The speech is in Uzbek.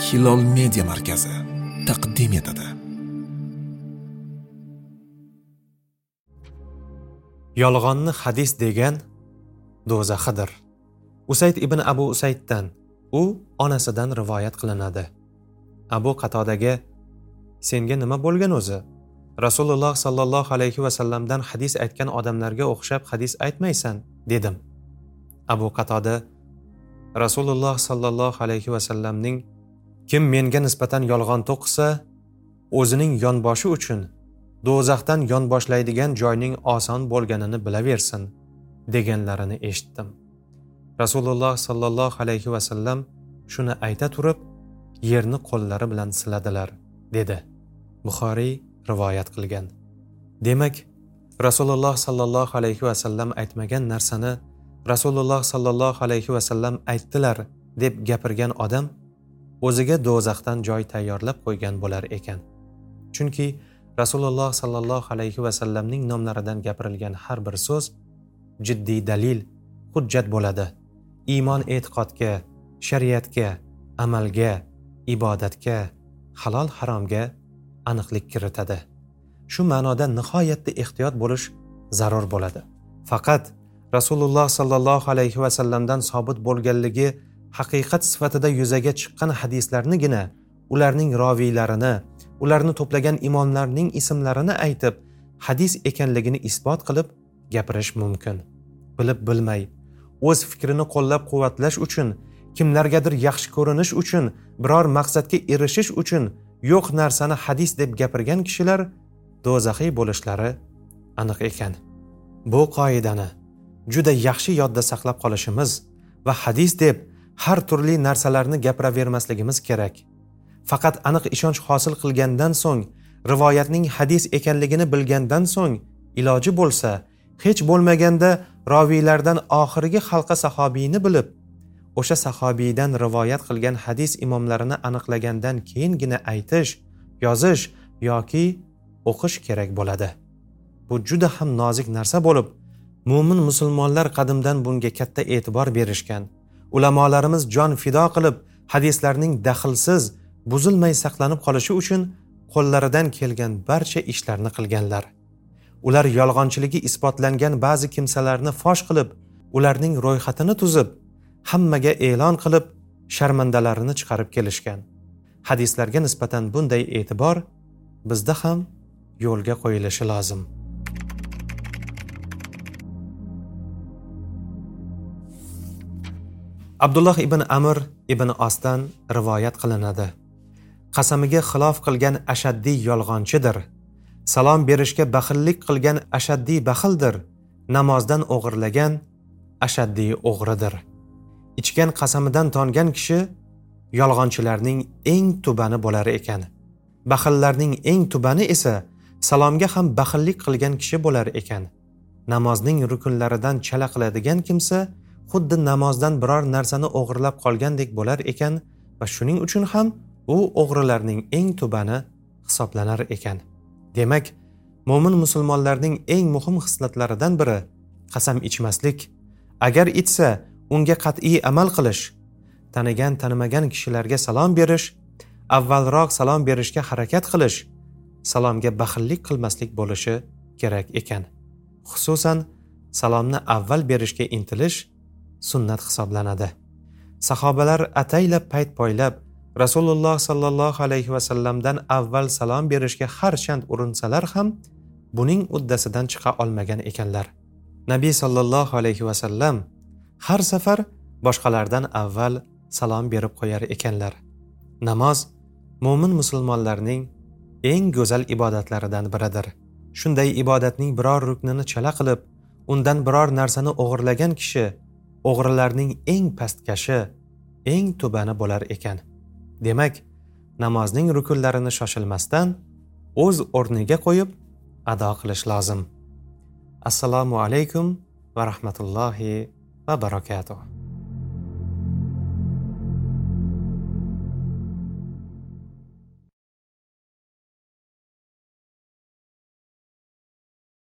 hilol media markazi taqdim etadi. Yolg'onni hadis degan do'zaxidir. Usayd ibn abu usayddan u onasidan rivoyat qilinadi. Abu qatodaga senga nima bo'lgan o'zi? Rasululloh sollallohu alayhi vasallamdan hadis aytgan odamlarga o'xshab hadis aytmaysan dedim. Abu qatoda rasululloh sollallohu alayhi vasallamning kim menga nisbatan yolg'on to'qisa o'zining yonboshi uchun do'zaxdan yonboshlaydigan joyning oson bo'lganini bilaversin deganlarini eshitdim. Rasululloh sallallohu alayhi vasallam shuni ayta turib yerni qo'llari bilan siladilar dedi. Buxoriy rivoyat qilgan. Demak rasululloh sallallohu alayhi vasallam aytmagan narsani rasululloh sallallohu alayhi vasallam aytdilar deb gapirgan odam o'ziga do'zaxdan joy tayyorlab qo'ygan bo'lar ekan. Chunki rasululloh sollallohu alayhi vasallamning nomlaridan gapirilgan har bir so'z jiddiy dalil hujjat bo'ladi. Iymon e'tiqodga shariatga amalga ibodatga halol haromga aniqlik kiritadi. Shu ma'noda nihoyatda ehtiyot bo'lish zarur bo'ladi. Faqat rasululloh sollallohu alayhi vasallamdan sobit bo'lganligi haqiqat sifatida yuzaga chiqqan hadislarnigina ularning roviylarini ularni to'plagan imomlarning ismlarini aytib hadis ekanligini isbot qilib gapirish mumkin. Bilib bilmay o'z fikrini qo'llab quvvatlash uchun kimlargadir yaxshi ko'rinish uchun biror maqsadga erishish uchun yo'q narsani hadis deb gapirgan kishilar do'zaxiy bo'lishlari aniq ekan. Bu qoidani juda yaxshi yodda saqlab qolishimiz va hadis deb har turli narsalarni gapiravermasligimiz kerak. Faqat aniq ishonch hosil qilgandan so'ng rivoyatning hadis ekanligini bilgandan so'ng iloji bo'lsa hech bo'lmaganda roviylardan oxirgi halqa sahobiyni bilib o'sha sahobiydan rivoyat qilgan hadis imomlarini aniqlagandan keyingina aytish yozish yoki o'qish kerak bo'ladi. Bu juda ham nozik narsa bo'lib mo'min musulmonlar qadimdan bunga katta e'tibor berishgan. Ulamolarimiz jon fido qilib hadislarning daxlsiz buzilmay saqlanib qolishi uchun qo'llaridan kelgan barcha ishlarni qilganlar. Ular yolg'onchiligi isbotlangan ba'zi kimsalarni fosh qilib ularning ro'yxatini tuzib hammaga e'lon qilib sharmandalarini chiqarib kelishgan. Hadislarga nisbatan bunday e'tibor bizda ham yo'lga qo'yilishi lozim. Abdulloh ibn amir ibn osdan rivoyat qilinadi. Qasamiga xilof qilgan ashaddiy yolg'onchidir. Salom berishga baxillik qilgan ashaddiy baxildir. Namozdan o'g'irlagan ashaddiy o'g'ridir. Ichgan qasamidan tongan kishi yolg'onchilarning eng tubani bo'lar ekan. Baxillarning eng tubani esa salomga ham baxillik qilgan kishi bo'lar ekan. Namozning rukunlaridan chala qiladigan kimsa xuddi namozdan biror narsani o'g'irlab qolgandek bo'lar ekan va shuning uchun ham u o'g'rilarning eng tubani hisoblanar ekan. Demak mo'min musulmonlarning eng muhim xislatlaridan biri qasam ichmaslik. Agar ichsa unga qat'iy amal qilish tanigan tanimagan kishilarga salom berish avvalroq salom berishga harakat qilish salomga baxillik qilmaslik bo'lishi kerak ekan. Xususan salomni avval berishga intilish sunnat hisoblanadi. Sahobalar ataylab payt poylab rasululloh sollallohu alayhi vasallamdan avval salom berishga har chand urinsalar ham buning uddasidan chiqa olmagan ekanlar. Nabiy sollallohu alayhi vasallam har safar boshqalardan avval salom berib qo'yar ekanlar. Namoz mo'min musulmonlarning eng go'zal ibodatlaridan biridir. Shunday ibodatning biror ruknini chala qilib undan biror narsani o'g'irlagan kishi o'g'rilarning eng pastkashi eng tubani bo'lar ekan. Demak namozning rukunlarini shoshilmasdan o'z o'rniga qo'yib ado qilish lozim. Assalomu alaykum va rahmatullohi va barakatuh.